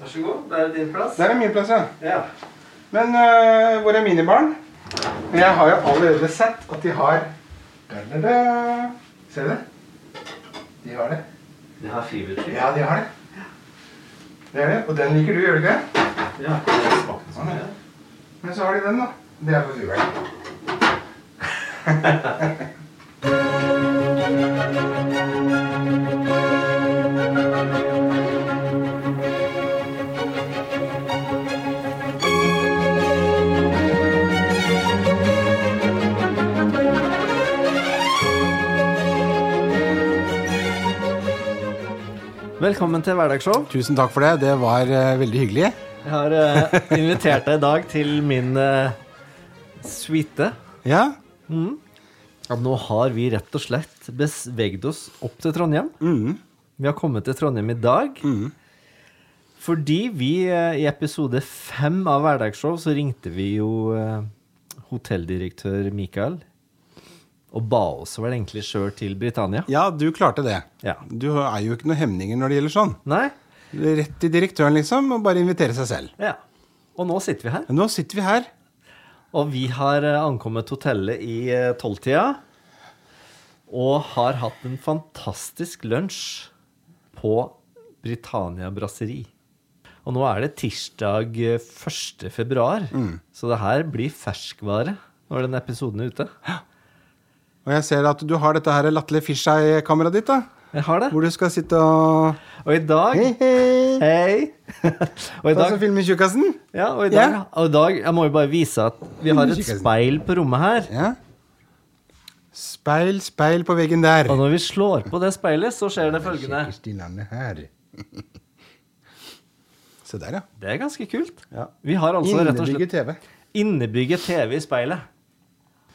Vær så god. Det er din plass. Der er min plass, ja. Ja. Men uh, hvor er mine barn? Jeg har jo allerede sett at de har da. Ser du det? De har det. De har fibertrykk. Ja, de har det. Det er det. Og den liker du, gjør du ikke? Ja, det er smakt så mye. Men så har de den, da. Det er for fuglen. Velkommen til hverdagsshow. Tusen takk for det. Det var øh, veldig hyggelig. Jeg har eh, invitert deg i dag til min uh, suite. Ja. Og nå har vi rett og slett beveget oss opp til Trondheim. Mm. Vi har kommet til Trondheim i dag. Mm. Fordi vi eh, i episode fem av Hverdagsshow så ringte vi jo eh, hotelldirektør Mikael og ba oss vel egentlig sjøl til Britannia. ja, du klarte det. Ja. Du er jo ikke noen hemninger når det gjelder sånn. Nei? Rett til direktøren, liksom, og bare invitere seg selv. Ja. Og nå sitter vi her. Nå sitter vi her. Og vi har eh, ankommet hotellet i eh, tolvtida. Og har hatt en fantastisk lunsj på Britannia Brasseri. Og nå er det tirsdag eh, 1. februar, så det her blir ferskvare når den episoden er ute. Og jeg ser at du har dette her latterlige fisheye-kameraet ditt, da. Jeg har det. Hvor du skal sitte og Og i dag Hei, hei! Hei! og i Ta dag så filmer tjukkasen. Ja, og i dag, Ja. og i dag Jeg må jo bare vise at vi har et speil på rommet her. Ja. Speil, speil på veggen der. Og når vi slår på det speilet, så skjer det følgende. Her. Se der, ja. Det er ganske kult. Ja. Vi har altså rett og Innebygget slett TV. innebygget TV i speilet.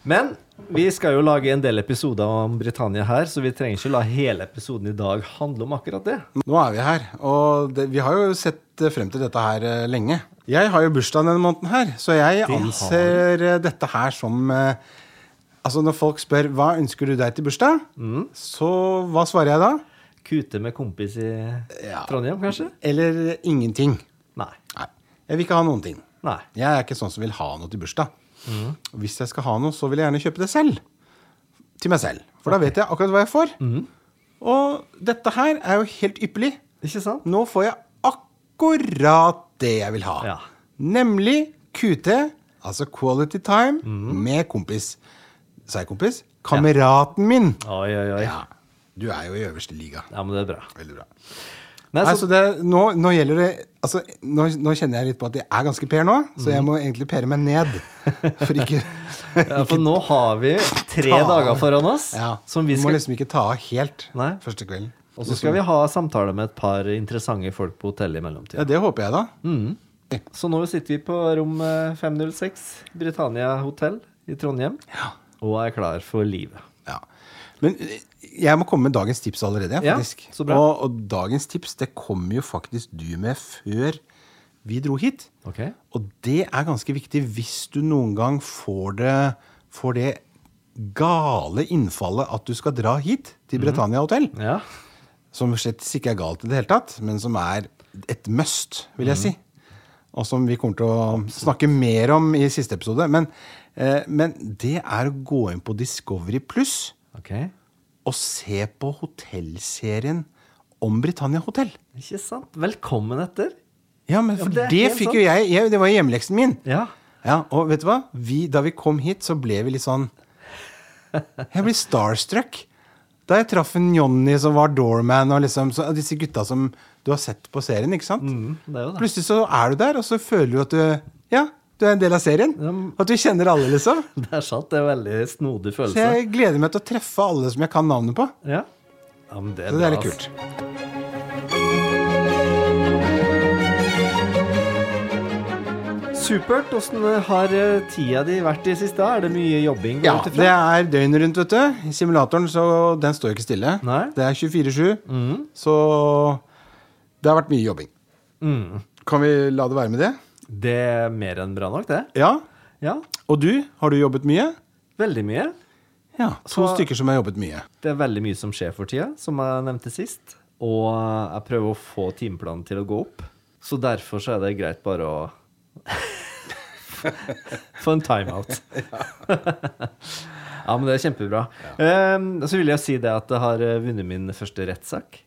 Men vi skal jo lage en del episoder om Britannia her, så vi trenger ikke la hele episoden i dag handle om akkurat det. Nå er vi her, og det, vi har jo sett eh, frem til dette her eh, lenge. Jeg har jo bursdag denne måneden her, så jeg det anser har. dette her som eh, Altså når folk spør hva ønsker du deg til bursdag, Mm. så hva svarer jeg da? Kute med kompis i Ja. Trondheim, kanskje? Eller ingenting. Nei. Nei. Jeg vil ikke ha noen ting. Nei. Jeg er ikke sånn som vil ha noe til bursdag. Mm. Hvis jeg skal ha noe, så vil jeg gjerne kjøpe det selv. Til meg selv. For da vet jeg akkurat hva jeg får. Mm. Og dette her er jo helt ypperlig. Ikke sant? Nå får jeg akkurat det jeg vil ha. Ja. Nemlig QT, altså quality time, Mm. med kompis. Sa jeg kompis? Kameraten min. Oi, oi, oi. Ja. Du er jo i øverste liga. Ja, men det er bra. Veldig bra. Nei, Nei, så, så det, nå, nå gjelder det altså, nå, nå kjenner jeg litt på at jeg er ganske per nå, så jeg må egentlig pere meg ned. For ikke ja, for nå har vi tre Ta- dager foran oss ja, som vi skal må liksom ikke ta av helt Nei. første kvelden. Og så skal vi ha samtale med et par interessante folk på hotellet i mellomtida. Ja, det håper jeg, da. Mm. Så nå sitter vi på rom eh, 506, Britannia hotell i Trondheim, ja. og er klar for livet. Ja. Men eh, jeg må komme med dagens tips allerede. Ja, så bra. Og, og dagens tips det kommer jo faktisk du med før vi dro hit. Ok? Og det er ganske viktig hvis du noen gang får det, får det gale innfallet at du skal dra hit til Britannia Britannia Mm. Ja. Som slett ikke er galt i det hele tatt, men som er et must, vil jeg si. Og som vi kommer til å snakke mer om i siste episode. Men, eh, men det er å gå inn på Discovery Pluss Ok. og se på hotellserien om Britannia hotell. Ikke sant? Velkommen etter. Ja, men Ja, for det det, fikk sant. jo jeg, jeg Det var hjemmeleksen min. Ja. Ja, Og vet du hva? Vi, da vi kom hit, så ble vi litt sånn Jeg ble starstruck. Da jeg traff en Johnny som var doorman, og liksom, så, disse gutta som du har sett på serien. ikke sant? Mm, det jo det. Plutselig så er du der, og så føler du at du Ja, du er en del av serien. At du kjenner alle, liksom. Det er sant. Det er en veldig snodig følelse. Så jeg gleder meg til å treffe alle som jeg kan navnet på. Ja. ja, men det er Så det er litt kult. Supert. Åssen har eh, tida di vært i siste? Er det mye jobbing? Ja, utifra? det er døgnet rundt, vet du. Simulatoren, så den står ikke stille. Nei. Det er 24-7. Så det har vært mye jobbing. Mm. Kan vi la det være med det? Det er mer enn bra nok, det. Ja. Ja. Og du, har du jobbet mye? Veldig mye. Ja. To Så- stykker som har jobbet mye. Det er veldig mye som skjer for tida, som jeg nevnte sist. Og jeg prøver å få timeplanen til å gå opp. Så derfor så er det greit bare å få en timeout. ja, men det er kjempebra. Um, så vil jeg si det at jeg har vunnet min første rettssak.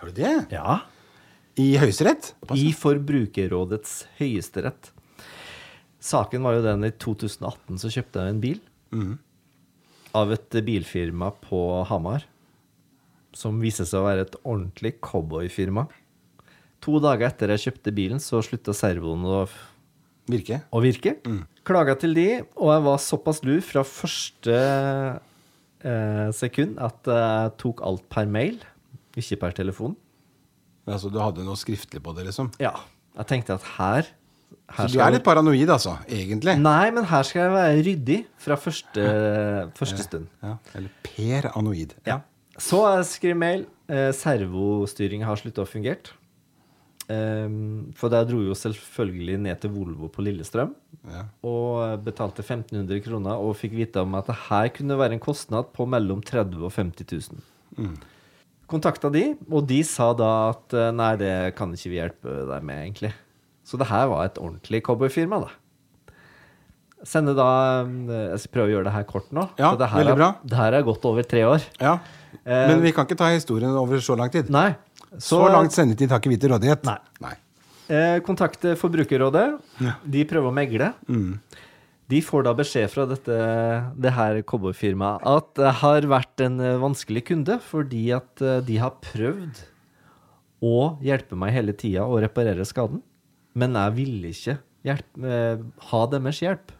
Har du det? Ja. I Høyesterett? I Forbrukerrådets høyesterett. Saken var jo den i 2018 så kjøpte jeg en bil. Av et bilfirma på Hamar. Som viste seg å være et ordentlig cowboyfirma. To dager etter jeg kjøpte bilen, så slutta servoen å, Virke? å virke. Klaga til de, og jeg var såpass lur fra første eh, sekund at jeg tok alt per mail, ikke per telefon. Altså, du hadde noe skriftlig på det, liksom? Ja. Jeg tenkte at her, her Så du er litt paranoid, altså? Egentlig? Nei, men her skal jeg være ryddig fra første, første stund. Ja. Eller peranoid. Ja. Så jeg skrev mail. Eh, servostyring har slutta å fungere. Um, for der dro jo selvfølgelig ned til Volvo på Lillestrøm Ja. og betalte 1500 kroner og fikk vite om at det her kunne være en kostnad på mellom 30 000 og 50 000. Kontakta de, og de sa da at eh, nei, det kan ikke vi hjelpe deg med, egentlig. Så det her var et ordentlig cowboyfirma, da. Sende da eh, Jeg skal prøve å gjøre det her kort nå. Ja, det her veldig er- bra. Det her er gått over tre år. Ja. Eh, Men vi kan ikke ta historien over så lang tid. Nei. Så, langt sendetid har ikke vi til rådighet. Nei. Nei. Eh, kontakte Forbrukerrådet. De prøver å megle. Mm. De får da beskjed fra dette, det her cowboyfirmaet at det har vært en eh, vanskelig kunde fordi at eh, de har prøvd å hjelpe meg hele tida å reparere skaden, men jeg ville ikke hjelpe, eh, ha deres hjelp.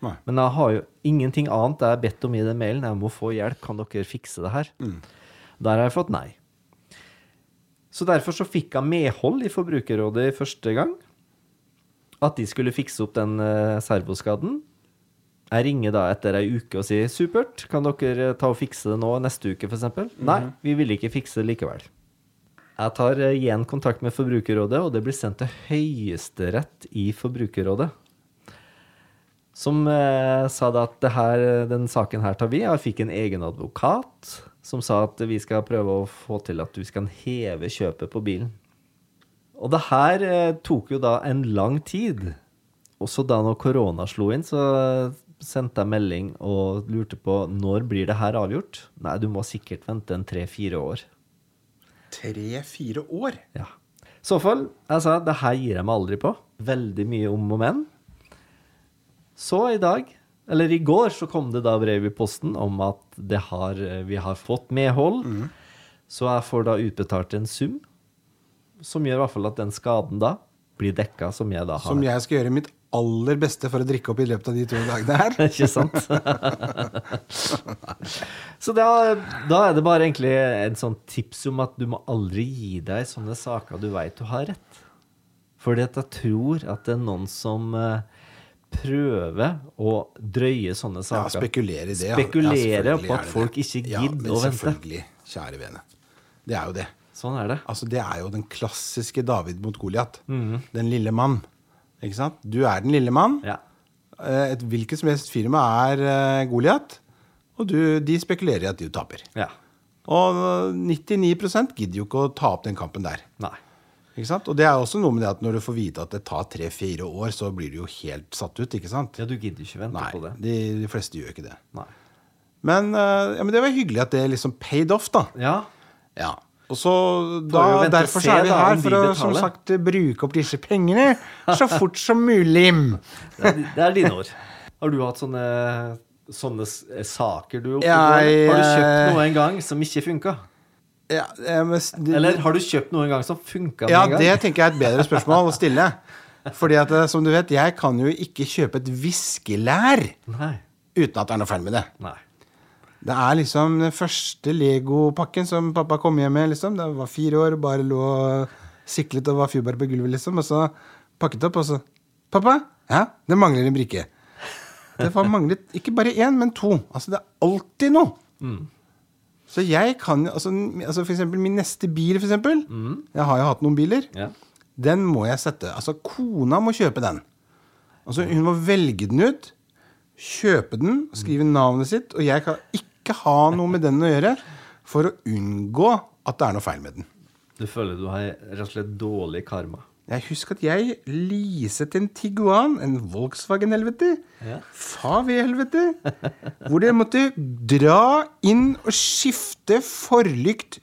Nei. Men jeg har jo ingenting annet jeg har bedt om i den mailen. Jeg må få hjelp. Kan dere fikse det her? Der har jeg fått nei. Så derfor så fikk jeg medhold i Forbrukerrådet første gang. At de skulle fikse opp den eh, servoskaden. Jeg ringer da etter ei uke og sier supert, kan dere ta og fikse det nå neste uke f.eks.? Nei, vi vil ikke fikse det likevel. Jeg tar eh, igjen kontakt med Forbrukerrådet, og det blir sendt til Høyesterett i Forbrukerrådet. Som eh, sa da at det her, den saken her tar vi. Jeg fikk en egen advokat som sa at vi skal prøve å få til at du skal heve kjøpet på bilen. Og det her eh, tok jo da en lang tid. Også da når korona slo inn, så sendte jeg melding og lurte på når blir det her avgjort. Nei, du må sikkert vente en tre-fire år. Tre-fire år? Ja. I så fall, jeg sa det her gir jeg meg aldri på. Veldig mye om og men. Så i dag, eller i går, så kom det da brev i posten om at det har, vi har fått medhold. Så jeg får da utbetalt en sum som gjør i hvert fall at den skaden da blir dekka som jeg da har. Som jeg skal gjøre mitt aller beste for å drikke opp i løpet av de to dagene her. Ikke sant? så da, da er det bare egentlig en sånn tips om at du må aldri gi deg sånne saker du veit du har rett. Fordi at jeg tror at det er noen som eh, prøver å drøye sånne Ja, saker. spekulere i det. ja. Spekulere Ja, på at folk ikke gidder ja, å vente. Selvfølgelig, kjære vene. Det er jo det. Sånn er det. Altså, det er jo den klassiske David mot Goliat. Mhm. Den lille mann. Ikke sant? Du er den lille mann. Ja. Eh, Et hvilket som helst firma er uh, Goliat. Og du, de spekulerer i at du taper. ja. Og 99 gidder jo ikke å ta opp den kampen der. Nei. Og det er også noe med det at når du får vite at det tar tre-fire år, så blir du jo helt satt ut, ikke sant? Ja, du gidder ikke vente Nei, på det. de, de fleste gjør ikke det. Nei. Men, eh, ja, men det var hyggelig at det liksom paid off, da. Ja. Ja. Og så da, Derfor se så er vi her for å som sagt bruke opp disse pengene så fort som mulig. Det er, det er dine ord. Har du hatt sånne, sånne saker du Jeg, Har du kjøpt eh, noe en gang som ikke funka? Ja, eh, Eller har du kjøpt noe en gang som funka ja, det tenker jeg er et bedre spørsmål å stille. Fordi at, eh, som du vet, jeg kan jo ikke kjøpe et viskelær uten at det er noe feil med det. Nei. Det er liksom den første Lego-pakken som pappa kom hjem med. liksom. Det var fire år, bare lå og siklet og var fjordbær på gulvet, liksom. Og så pakket opp, og så Pappa, ja, det mangler en brikke. Det var manglet ikke bare én, men to. Altså, det er alltid noe. Så jeg kan altså, altså For eksempel min neste bil, for eksempel. Jeg har jo hatt noen biler. Ja. Den må jeg sette Altså, kona må kjøpe den. Altså, hun må velge den ut, kjøpe den, skrive navnet sitt, og jeg kan ikke ha noe med den å gjøre for å unngå at det er noe feil med den. Du føler du har rett og slett dårlig karma. Jeg husker at jeg leaset en Tiguan, en Volkswagen-helvete. Ja. Favi-helvete. Hvor jeg måtte dra inn og skifte forlykt.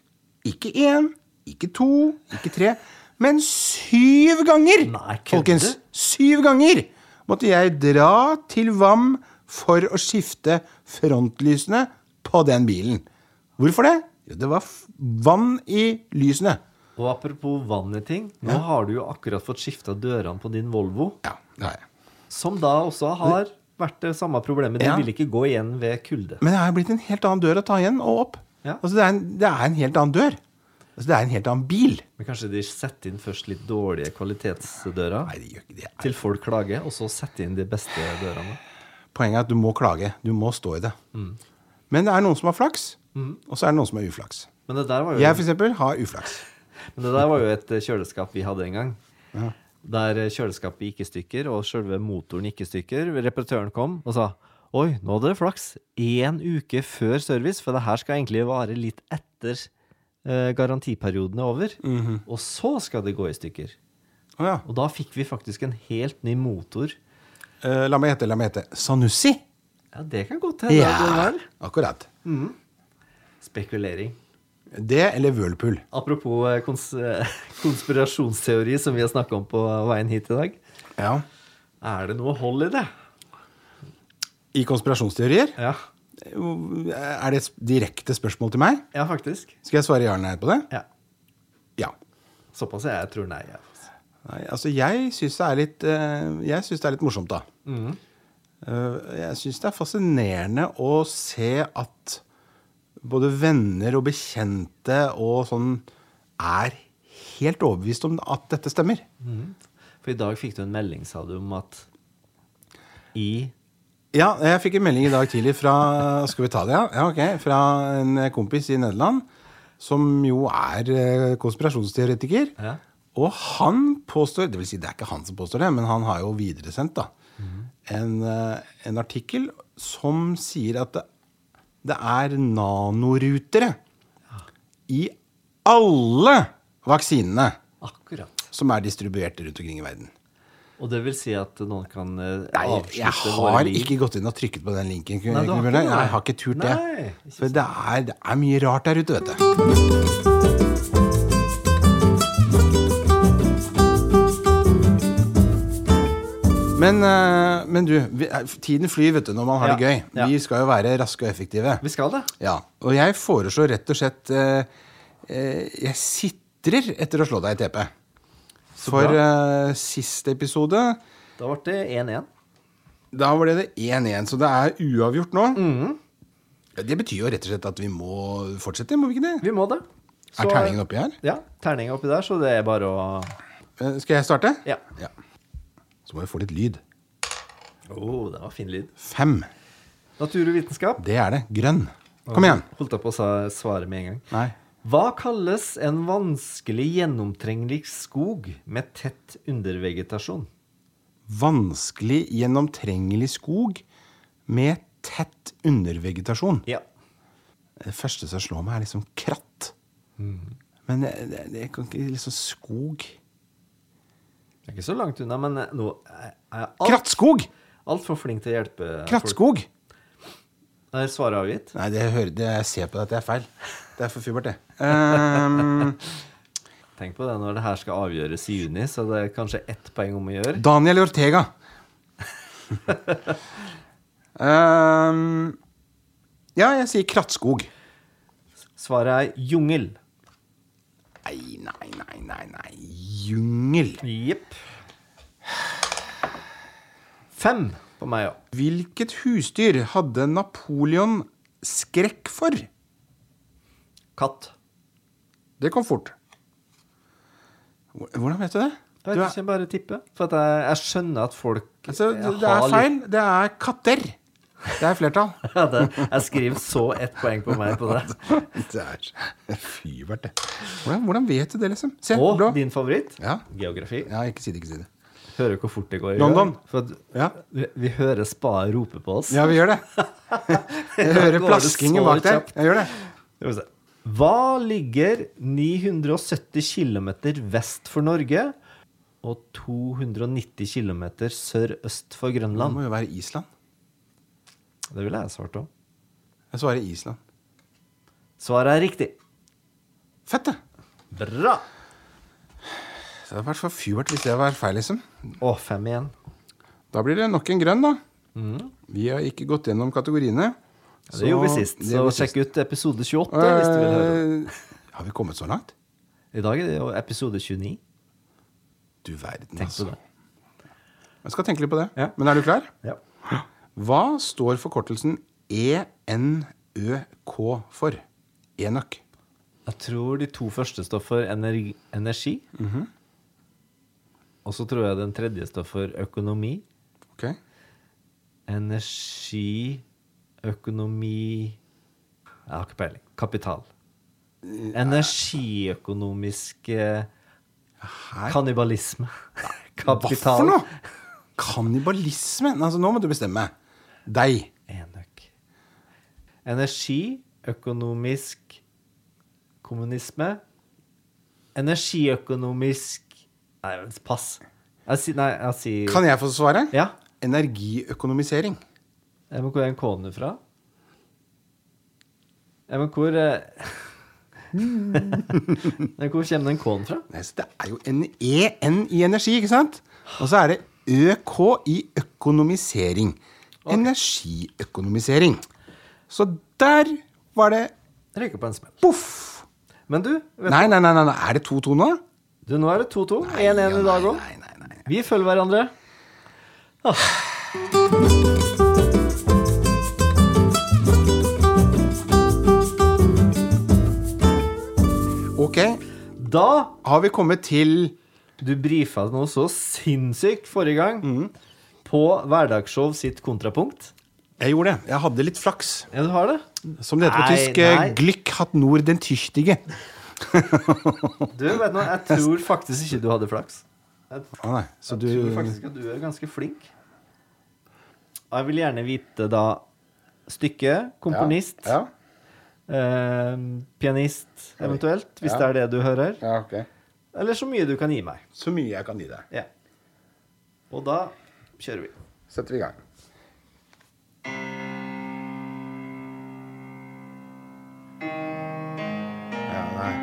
Ikke én, ikke to, ikke tre, men syv ganger! Nei, folkens. Syv ganger måtte jeg dra til VAM for å skifte frontlysene på den bilen. Hvorfor det? Jo, det var vann i lysene. Og apropos vann i ting. Nå har du jo akkurat fått skifta dørene på din Volvo. Ja, det har jeg. Som da også har vært det samme problemet. De Ja. vil ikke gå igjen ved kulde. Men det er blitt en helt annen dør å ta igjen og opp. Ja. Altså, det, er en, det er en helt annen dør. Altså, det er en helt annen bil. Men kanskje de setter inn først litt dårlige kvalitetsdører Nei, det gjør ikke det. til folk klager, og så setter inn de beste dørene. Poenget er at du må klage. Du må stå i det. Men det er noen som har flaks, og så er det noen som har uflaks. Men det der var jo, Jeg eksempel har uflaks. men det der var jo et eh, kjøleskap vi hadde en gang. Der eh, kjøleskapet gikk i stykker, og selve motoren gikk i stykker. Reparatøren kom og sa Oi, nå hadde det flaks. Én uke før service, for det her skal egentlig vare litt etter eh, garantiperioden er over. Og så skal det gå i stykker. Oh, ja. Og da fikk vi faktisk en helt ny motor. Eh, la meg hete, la meg hete Sanussi? Ja, det kan godt hende. var akkurat. Spekulering. Det eller Whirlpool. Apropos eh, kons konspirasjonsteori som vi har snakka om på veien hit i dag. Ja. Er det noe hold i det? I konspirasjonsteorier? Ja, Er det et direkte spørsmål til meg? ja faktisk. Skal jeg svare ja eller nei på det? Ja. Ja. Såpass jeg tror nei. Ja. Nei, altså jeg syns det eh, Jeg det er litt morsomt, da. Eh, jeg syns det er fascinerende å se at både venner og bekjente og sånn er helt overbevist om at dette stemmer. For i dag fikk du en melding, sa du, om at i Ja, jeg fikk en melding i dag tidlig fra Skal vi ta det, ja? ja ok, fra en kompis i Nederland som jo er eh, konspirasjonsteoretiker. Ja. Og han påstår Det vil si, det er ikke han som påstår det, men han har jo videresendt da, en, eh, en artikkel som sier at det, det er nanorutere i alle vaksinene Akkurat. som er distribuert rundt omkring i verden. Og det vil si at noen kan avslutte Nei, jeg har ikke gått inn og trykket på den linken. Nei, ikke Nei? Jeg har ikke turt det. Nei, For det er, det er mye rart der ute, vet du. Men, eh, men du, eh, tiden flyr vet du, når man har det gøy. ja. Vi skal jo være raske og effektive. Vi skal det. Ja, Og jeg foreslår rett og slett eh, eh, Jeg sitrer etter å slå deg i TP. For eh, siste episode Da ble det 1-1. Da ble det 1-1, så det er uavgjort nå. Mhm. Ja, Det betyr jo rett og slett at vi må fortsette, må vi ikke det? Vi må det. Er terningen oppi her? Ja, terningen oppi der, så det er bare å Skal jeg starte? Ja. Ja. Så må vi få litt lyd. Oh, det var fin lyd. Fem. Natur og vitenskap. Det er det. Grønn. Kom igjen. Holdt jeg på å sa- svare med en gang. Nei. Hva kalles en vanskelig gjennomtrengelig skog med tett undervegetasjon? Vanskelig gjennomtrengelig skog med tett undervegetasjon. Ja. Det første som slår meg, er liksom kratt. Men det, det, det kan ikke liksom skog Det er ikke så langt unna, men nå er jeg alt, Krattskog! altfor flink til å hjelpe folk. Krattskog! Er svaret avgitt? Nei, det, hører, det jeg ser på det at det er feil. Det er for fubert, det. Um, Tenk på det når det her skal avgjøres i juni, så det er kanskje ett poeng om å gjøre. Daniel Ortega. um, ja, jeg sier krattskog. Svaret er jungel. Nei, nei, nei, nei, nei. Jungel. Jepp. Fem på meg òg. Hvilket husdyr hadde Napoleon skrekk for? Katt. Det kom fort. Hvordan vet du det? Jeg vet ikke, bare tippe. For jeg, jeg skjønner at folk altså, det, det er feil. Det er katter. Det er flertall. Ja, det, jeg skriver så ett poeng på meg på det. Det er fybert, det. Hvordan, hvordan vet du det, liksom? Se, Og blå. din favoritt? Ja. Geografi. ja, ikke si det, ikke si det. Hører hvor fort det går. i London. For at Ja, vi, vi hører spa rope på oss. ja vi gjør det. Jeg hører plaskingen bak der. Jeg gjør det. Hva ligger 970 km vest for Norge og 290 km sørøst for Grønland? Det må jo være Island. Det ville jeg svart òg. Jeg svarer Island. Svaret er riktig. Fett, det. Bra! Det hadde vært for fjort hvis det var feil, liksom. Å, fem igjen. Da blir det nok en grønn, da. Vi har ikke gått gjennom kategoriene. Ja, Det gjorde vi sist, så sjekk ut episode 28 hvis du vil høre. Eh, Har vi kommet så langt? I dag er det jo episode 29. Du verden, Tenk altså. på det. Jeg skal tenke litt på det. Ja. Men er du klar? Ja. Hva står forkortelsen ENØK for? Enøk. Jeg tror de to første står for energi. energi. Og så tror jeg den tredje står for økonomi. Ok. Energi, økonomi Jeg har ikke peiling. Kapital. Energiøkonomisk kannibalisme. Kapital. Hva for noe? Kannibalisme? Altså, nå må du bestemme. Deg. Enøk. Energi, økonomisk kommunisme. Energiøkonomisk Nei, pass. Jeg si, Nei, jeg si... Kan jeg få svare? Ja. Energiøkonomisering. Men hvor er K-en fra? Ja, men hvor eh, Men Hvor kommer den K-en fra? Nei, det er jo en EN i energi, ikke sant? Og så er det ØK i økonomisering. Energiøkonomisering. Så der var det Ryker på en smell. poff. Men du, Nei, nei, nei, nei, er det 2-2 nå? du, nå er det 2-2. 1-1 i dag òg. Vi følger hverandre. Ok, Da har vi kommet til Du brifa noe så sinnssykt forrige gang Mm. På Hverdagsshow sitt kontrapunkt. Jeg gjorde det. Jeg hadde litt flaks. Ja, du har det? Som det heter på Nei, tysk. eh, nei. Glück hat nur den tüchtige. Du, vet du, Jeg tror faktisk ikke du hadde flaks. Jeg ah, så du tror faktisk at du er ganske flink. Og Jeg vil gjerne vite da stykke, komponist, Ja, eh, pianist eventuelt, hvis Ja. det er det du hører. ja, ok. Eller så mye du kan gi meg. Så mye jeg kan gi deg. Ja. Og da kjører vi. Setter vi i gang. Ja, nei.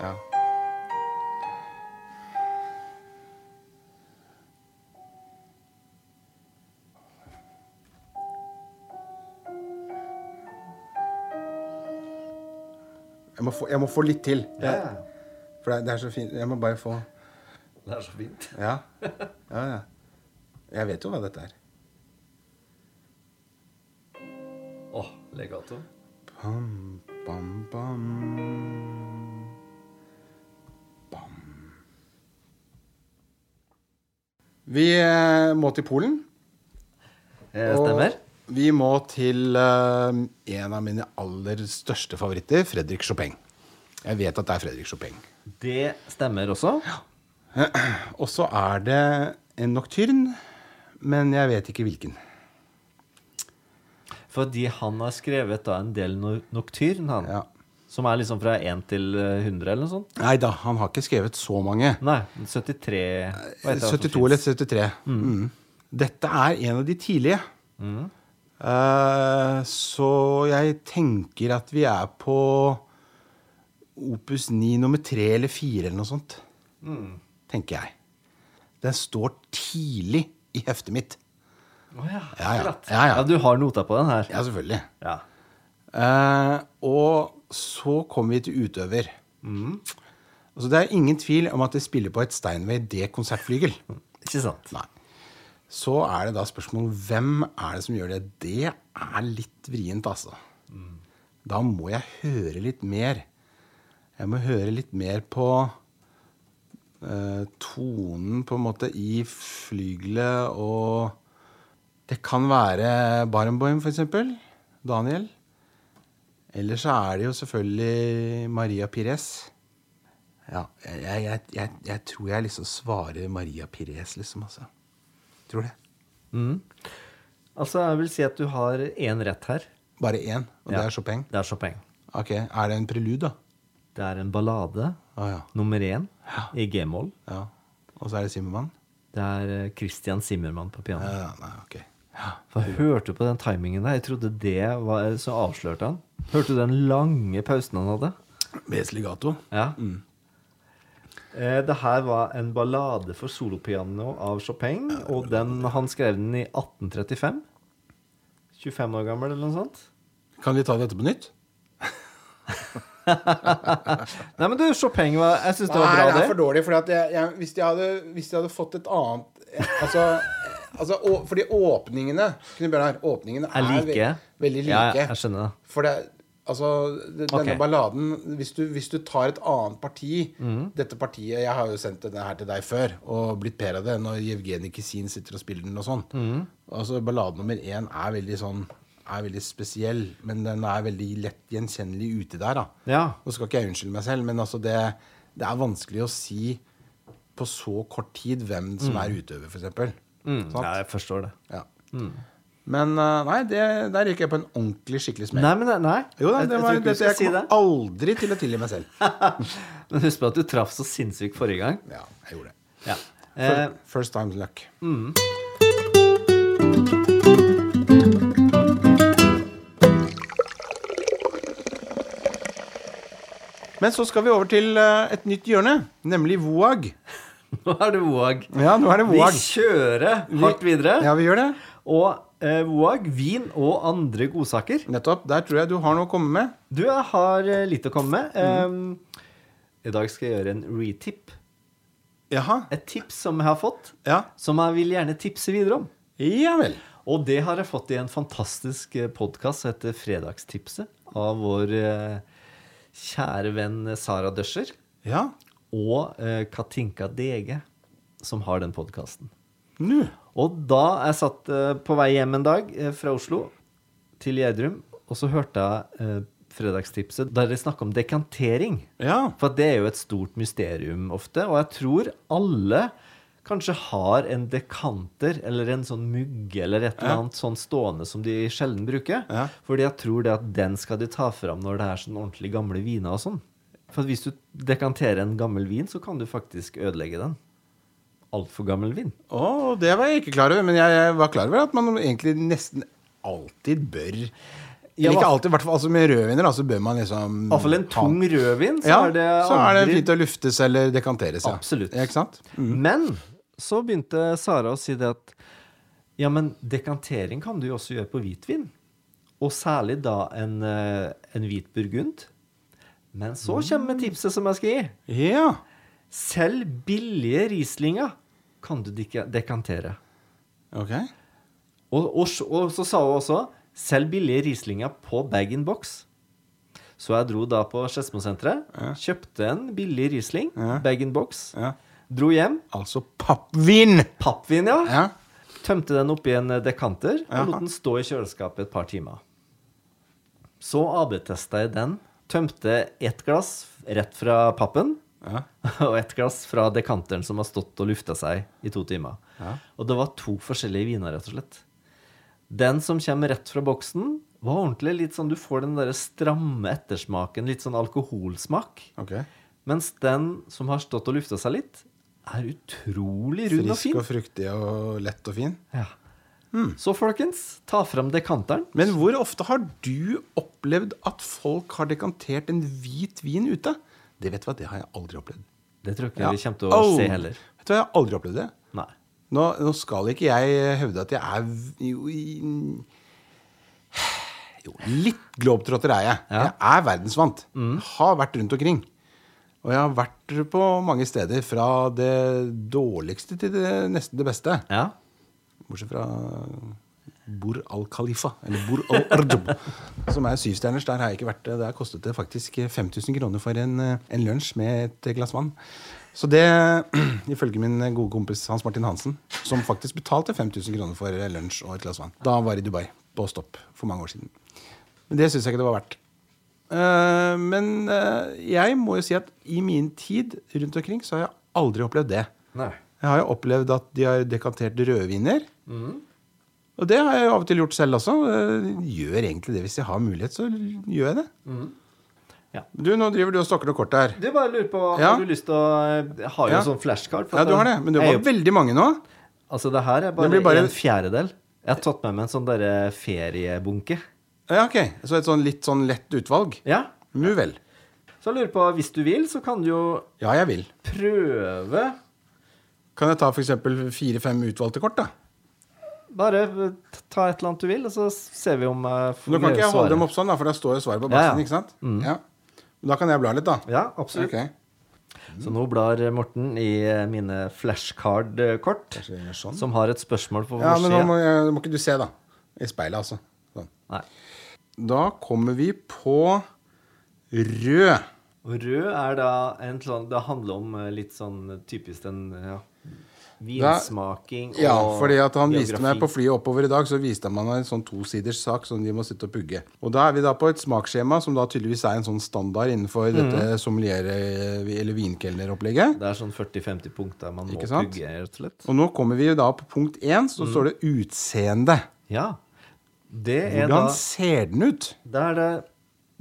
Ja. Jeg må, få, jeg må få litt til. Ja. For det, det er så fint. Jeg må bare få Det er så fint. Ja. ja, ja. Jeg vet jo hva dette er. Åh, legato. Bam, bam, bam. Bam. Vi eh, må til Polen. Eh, stemmer. Og vi må til eh, en av mine aller største favoritter, Fredrik Chopin. Jeg vet at det er Fredrik Chopin. Det stemmer også. Og så er det en nocturn, men jeg vet ikke hvilken. Fordi han har skrevet da en del no nocturn, han. Ja. Som er liksom fra 1 til eh, 100 eller noe sånt. Nei da, han har ikke skrevet så mange. Nei, 73 hva heter 72 eller 73. Mm. Dette er en av de tidlige. Mm. Uh, så jeg tenker at vi er på opus 9 nummer 3 eller 4 eller noe sånt. Mm. Tenker jeg. Den står tidlig i heftet mitt. Å ja, Ja, ja. Ja, ja. du har nota på den her. Ja, selvfølgelig. Ja. Eh, og så kommer vi til utøver. Altså, det er ingen tvil om at det spiller på et Steinway D-konsertflygel. Ikke sant? Nei. Så er det da spørsmål hvem er det som gjør det. Det er litt vrient, altså. Da må jeg høre litt mer. Jeg må høre litt mer på tonen på en måte i flygelet og Det kan være Barenboim, eksempel. Daniel. Eller så er det jo selvfølgelig Maria Pires. Ja, jeg, jeg, jeg, jeg tror jeg liksom svarer Maria Pires, liksom. altså. Tror det. Altså, jeg vil si at du har én rett her. Bare én, og det er Chopin. Det er Chopin. Ok, Er det en prelude, da? Det er en ballade. Ah, ja. Nummer én i g-moll. ja. Og så er det Simmermann? Det er eh, Christian Zimmermann på piano. Ja, nei, ok. Ja. For jeg hørte på den timingen der. Jeg trodde det var Så avslørte han. Hørte du den lange pausen han hadde? Vesligato. Ja. Eh, det her var en ballade for solopiano av Chopin, og den, han skrev den i 1835. 25 år gammel, eller noe sånt. Kan vi ta dette på nytt? Nei, men du, Chopin var Jeg syns det var bra, det er det. for dårlig. Fordi at jeg, jeg, hvis, de hadde, hvis de hadde fått et annet Altså, altså å, Fordi åpningene Bjørnar, åpningene Er like. ve veldig like. Ja, jeg skjønner det. For det Altså, det- denne okay. balladen hvis du, hvis du tar et annet parti mm. Dette partiet Jeg har jo sendt denne her til deg før og blitt per av det når Jevgenij Kisin sitter og spiller den og sånn. Mm. Altså, ballade nummer én er veldig sånn er veldig spesiell, men den er veldig lett gjenkjennelig ute der. da Ja. Nå skal ikke jeg unnskylde meg selv, men altså det, det er vanskelig å si på så kort tid hvem som er utøver, f.eks. Mm, ja, jeg forstår det. Ja. Men uh, nei, det, der gikk jeg på en ordentlig skikkelig smell. Nei, men nei. Jo da, det jeg var, jeg, jeg, jeg si kommer det. aldri til å tilgi meg selv. Men husk på at du traff så sinnssykt forrige gang. Ja, jeg gjorde det. Ja. Eh, First time's luck. Men så skal vi over til eh, et nytt hjørne, nemlig Voag. nå er det Voag. Ja, nå er det Voag. Vi kjører hardt videre. Ja, vi gjør det. Og eh, Voag, vin og andre godsaker. Nettopp. Der tror jeg du har noe å komme med. Du, jeg har eh, litt å komme med. Eh, I dag skal jeg gjøre en retip. Jaha. Et tips som jeg har fått, Ja. som jeg vil gjerne tipse videre om. Ja vel. Og det har jeg fått i en fantastisk podkast som heter Fredagstipset, av vår eh, kjære venn Sara Døscher Ja. og eh, Katinka Dege, som har den podkasten. Og da jeg satt eh, på vei hjem en dag eh, fra Oslo til Gjerdrum, og så hørte jeg Fredagstipset der de snakker om dekantering. Ja. For det er jo et stort mysterium ofte, og jeg tror alle kanskje har en dekanter eller en sånn mugge eller et eller annet sånn stående som de sjelden bruker. Ja. Fordi jeg tror det at den skal de ta fram når det er sånn ordentlig gamle viner og sånn. For hvis du dekanterer en gammel vin, så kan du faktisk ødelegge den. Altfor gammel vin. Å, det var jeg ikke klar over. Men jeg, var klar over at man egentlig nesten alltid bør Ja, Eller ikke alltid, i hvert fall altså med rødviner, da, så bør man liksom I hvert fall en tung rødvin, så ja, er det så er det fint å luftes eller dekanteres. Ja. Absolutt. Ja? Mm. Men så begynte Sara å si det at ja, men dekantering kan du jo også gjøre på hvitvin. Og særlig da en, eh, en hvit burgund. Men så kommer tipset som jeg skal gi. Ja. Selv billige Rieslinger kan du deka- dekantere. Ok. Og, og, og så sa hun også selv billige Rieslinger på bag-in-box. Så jeg dro da på Skedsmosenteret, kjøpte en billig Riesling, Ja. bag-in-box, Ja. Dro hjem. Altså pappvin! Pappvin, ja. Ja. Tømte den oppi en dekanter og lot den stå i kjøleskapet et par timer. Så AB-testa jeg den. Tømte ett glass rett fra pappen Ja. og ett glass fra dekanteren som har stått og lufta seg i to timer. Ja. Og det var to forskjellige viner, rett og slett. Den som kommer rett fra boksen, var ordentlig litt sånn Du får den der stramme ettersmaken, litt sånn alkoholsmak. Okay. Mens den som har stått og lufta seg litt, er utrolig rund og fin. Frisk og fruktig og lett og fin. Ja. Så folkens, ta fram dekanteren. Men hvor ofte har du opplevd at folk har dekantert en hvit vin ute? Det vet du hva, det har jeg aldri opplevd. Det tror jeg ikke ja. vi kommer til å oh. se heller. Vet du hva, jeg har aldri opplevd det. Nei. Nå, nå skal ikke jeg hevde at jeg er jo, i- jo litt globetrotter er jeg. Ja. Jeg er verdensvant. Har vært rundt omkring. Og jeg har vært på mange steder, fra det dårligste til det, nesten det beste. Ja. Bortsett fra Bur al-Khalifa, eller Bur al-Ardub, som er syvstjerners. Der har jeg ikke vært. Der kostet det faktisk 5000 kroner for en, en lunsj med et glass vann. Så det, ifølge min gode kompis Hans Martin Hansen, som faktisk betalte 5000 kroner for lunsj og et glass vann da han var i Dubai på stopp for mange år siden. Men det syns jeg ikke det var verdt. Eh, men uh, jeg må jo si at i min tid rundt omkring så har jeg aldri opplevd det. Nei. Jeg har jo opplevd at de har dekantert rødviner. Og det har jeg jo av og til gjort selv også. Jeg gjør egentlig det hvis jeg har mulighet, så gjør jeg det. Ja. Du, nå driver du og stokker noe kort her. Du bare lurer på Ja. Har du lyst til å Jeg har jo Ja. sånn flashcard. for Ja, du har det. Men det jeg er var jo- veldig mange nå. Altså, det her er bare, blir bare- en fjerdedel. Jeg har tatt med meg en sånn derre feriebunke. Ja, ok. Så et sånn litt sånn lett utvalg. Ja. Nu vel. Så jeg lurer på, hvis du vil, så kan du jo Ja, jeg vil. prøve Kan jeg ta f.eks. fire-fem utvalgte kort, da? Bare eh, ta et eller annet du vil, og så ser vi om jeg får Nå kan ikke jeg holde dem opp sånn, da, for da står jo svaret på Ja, ja. ikke sant? Ja. Men Da kan jeg bla litt, da. Ja, absolutt. Ok. Så nå blar Morten i eh, mine flashcard-kort, sånn? som har et spørsmål på Ja, men nå må, må ikke du se, da. I speilet, altså. Sånn. Nei. Da kommer vi på rød. Og rød er da en sånn Det handler om eh, litt sånn typisk den ja, vinsmaking og Ja, fordi at han viste meg på flyet oppover i dag, så viste han meg en sånn tosiders sak som de må sitte og pugge. Og da er vi da på et smaksskjema som da tydeligvis er en sånn standard innenfor mm. dette sommelier- eller vinkelneropplegget. Det er sånn 40-50 punkter man må Ikke sant? pugge, rett og slett. Og nå kommer vi da på punkt én, så mm. står det utseende. Ja. Det Hvordan da ser den ut? Det er det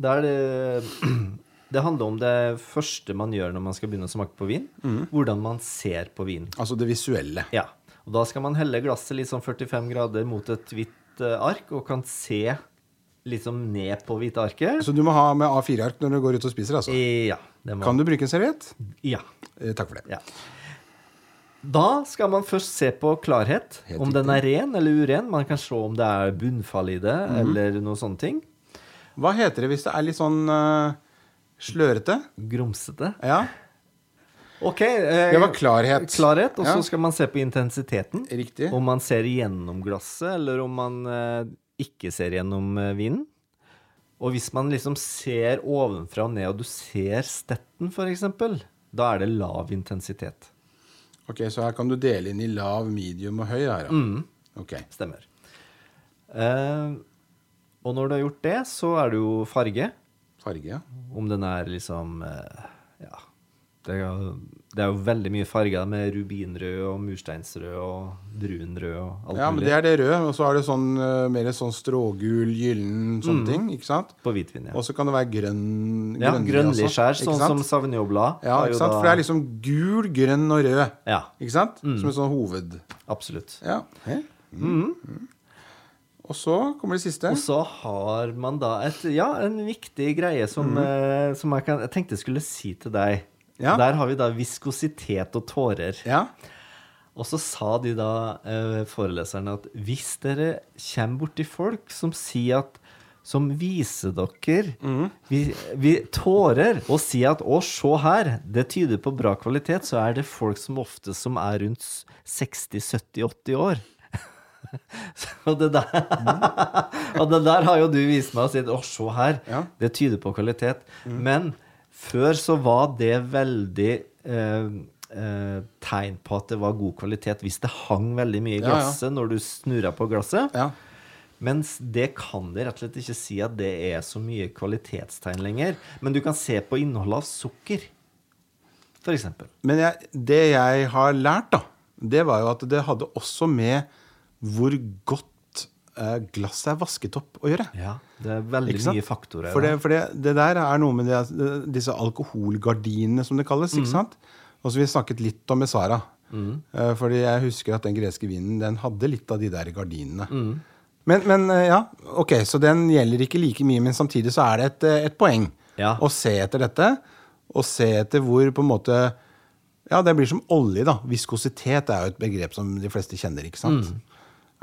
Det er det Det handler om det første man gjør når man skal begynne å smake på vin. Mm. Hvordan man ser på vin. Altså det visuelle. Ja. Og da skal man helle glasset litt sånn 45 grader mot et hvitt eh, ark, og kan se liksom ned på hvite arket. Så du må ha med A4-ark når du går ut og spiser, altså. Ja. Kan du bruke en serviett? Ja. Eh, takk for det. ja. Da skal man først se på klarhet. Om den er ren eller uren. Man kan se om det er bunnfall i det, Mhm. eller noen sånne ting. Hva heter det hvis det er litt sånn uh, slørete? Grumsete. Ja. Ok. Eh, Det var klarhet. Klarhet, og Ja. så skal man se på intensiteten. Riktig. Om man ser gjennom glasset, eller om man eh, ikke ser gjennom eh, vinen. Og hvis man liksom ser ovenfra og ned, og du ser stetten f.eks., da er det lav intensitet. Ok, Så her kan du dele inn i lav, medium og høy her. Mm. Okay. Stemmer. Eh, og når du har gjort det, så er det jo farge. Farge, ja. Om den er liksom eh, Ja. Det er, det er jo veldig mye farger med rubinrød og mursteinsrød og brunrød og alt Ja, men mulig. det er det røde. Og så er det sånn eh, mer sånn strågul, gyllen, sånne ting. ikke sant? På hvitvin, ja. Og så kan det være grønn Ja, grønnlig grønnlig skjær, ikke sånn sant? som Sauvignon-blad. Ja, ikke sant? For det er liksom gul, grønn og rød. Ja, Ikke sant? Mm. Som en sånn hoved... absolutt. Ja. Mm. Og så kommer det siste. Og så har man da et, ja, en viktig greie som, eh, som jeg, kan, jeg tenkte jeg skulle si til deg. Mm. Ja. Der har vi da viskositet og tårer. Ja. Og så sa de da, eh, foreleserne, at hvis dere kommer borti folk som sier at som viser dere Mm. vi, vi tårer og sier at 'å, se her', det tyder på bra kvalitet, så er det folk som ofte som er rundt 60-70-80 år. og, det der, og det der har jo du vist meg og sagt 'å, se her', Ja. det tyder på kvalitet. Men før så var det veldig eh, eh, tegn på at det var god kvalitet hvis det hang veldig mye i Ja, ja. glasset når du snurra på glasset. ja. Mens det kan det rett og slett ikke si at det er så mye kvalitetstegn lenger. Men du kan se på innholdet av sukker, f.eks. Men jeg, det jeg har lært, da, det var jo at det hadde også med hvor godt eh, glasset er vasket opp å gjøre. Ja, det er veldig mye faktorer. For, det, for det, det der er noe med det, disse alkoholgardinene, som det kalles. Mm. ikke sant? Og så Vi snakket litt om med Sara. Eh, fordi jeg husker at den greske vinen den hadde litt av de der gardinene. Mm. Men, men eh, ja, ok, så den gjelder ikke like mye, men samtidig så er det et, eh, et poeng Ja. å se etter dette. Og se etter hvor på en måte Ja, det blir som olje, da. Viskositet er jo et begrep som de fleste kjenner, ikke sant?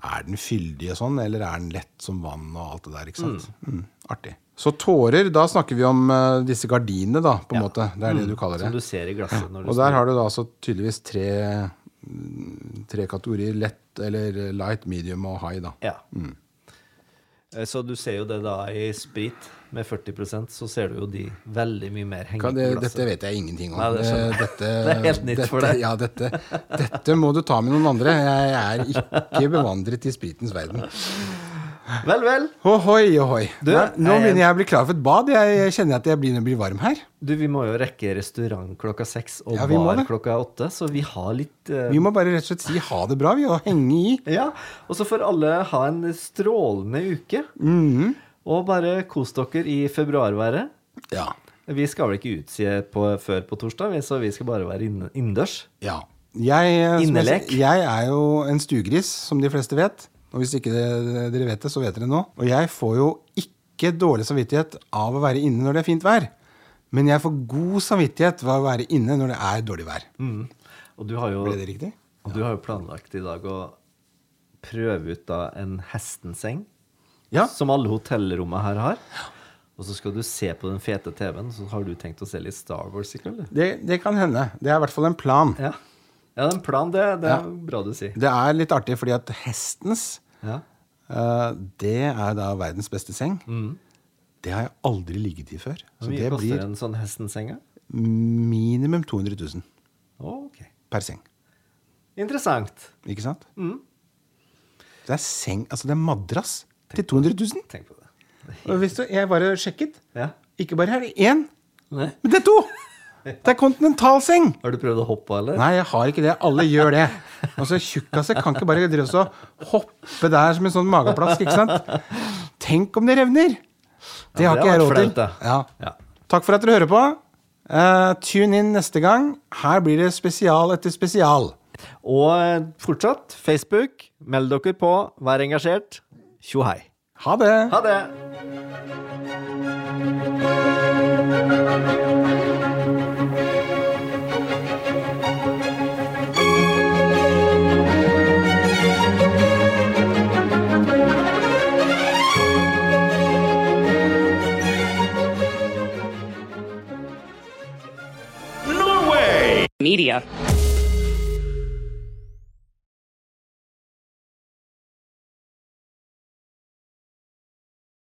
Er den fyldig og sånn, eller er den lett som vann og alt det der, ikke sant? Mm. artig. Så tårer, da snakker vi om uh, disse gardinene, da, på en Ja. måte. Det er det du kaller det. Som du ser i glasset. når du Og der har du da altså tydeligvis tre, mm, tre kategorier. Lett eller light, medium og high, da. Ja. Mm. Eh, Så du ser jo det da i sprit med 40% så ser du jo de veldig mye mer henge det, dette vet jeg ingenting om. Nei, det. Eh, Dette, Det er helt nytt dette, for deg. Ja, dette, dette må du ta med noen andre. Jeg er ikke bevandret i spritens verden. Vel, vel. Ohoi, ohoi. Du, Nei, Nå begynner jeg å bli klar for et bad. Jeg kjenner at jeg begynner å bli varm her. Du, vi må jo rekke restaurant klokka seks og Ja, bar klokka åtte, så vi har litt uh... Vi må bare rett og slett si ha det bra, vi, og henge i. Ja, og så får alle ha en strålende uke. Mhm. Og bare kos dere i februarværet. Ja. Vi skal vel ikke utsi på, før på torsdag, så vi skal bare være inne- innendørs. Ja. Jeg, Innelek. jeg, jeg er jo en stuegris, som de fleste vet. Og hvis ikke dere vet det, så vet dere nå. Og jeg får jo ikke dårlig samvittighet av å være inne når det er fint vær. Men jeg får god samvittighet ved å være inne når det er dårlig vær. Og du har jo, Ble det riktig? og du har jo planlagt i dag å prøve ut da en hestenseng, Ja. som alle hotellrommene her har. Og så skal du se på den fete TV-en, så har du tenkt å se litt Star Wars i kveld. Det, det kan hende. Det er i hvert fall en plan. Ja. Ja, en plan, det, det er bra du sier. Det er litt artig fordi at hestens, Ja. eh, det er da verdens beste seng. Det har jeg aldri ligget i før. Hvor mye det koster blir en sånn hestenseng? minimum 200 000 Å, ok. per seng. Interessant. Ikke sant? Det er seng, altså det er madrass til 200 000. Tenk på det. Og hvis du, jeg bare sjekket. Ja. Ikke bare er det én, Nei. men det er to! Det er kontinentalseng! Har du prøvd å hoppe eller? Nei, jeg har ikke det. Alle gjør det. Altså, Tjukkaser kan ikke bare drive og hoppe der som en sånn mageplask. ikke sant? Tenk om det revner! Det Ja, har det ikke jeg råd til. Ja. Ja. Takk for at dere hører på. Uh, tune inn neste gang. Her blir det spesial etter spesial. Og eh, fortsatt, Facebook, meld dere på, vær engasjert. Tjo hei. Ha det! Ha det! Media.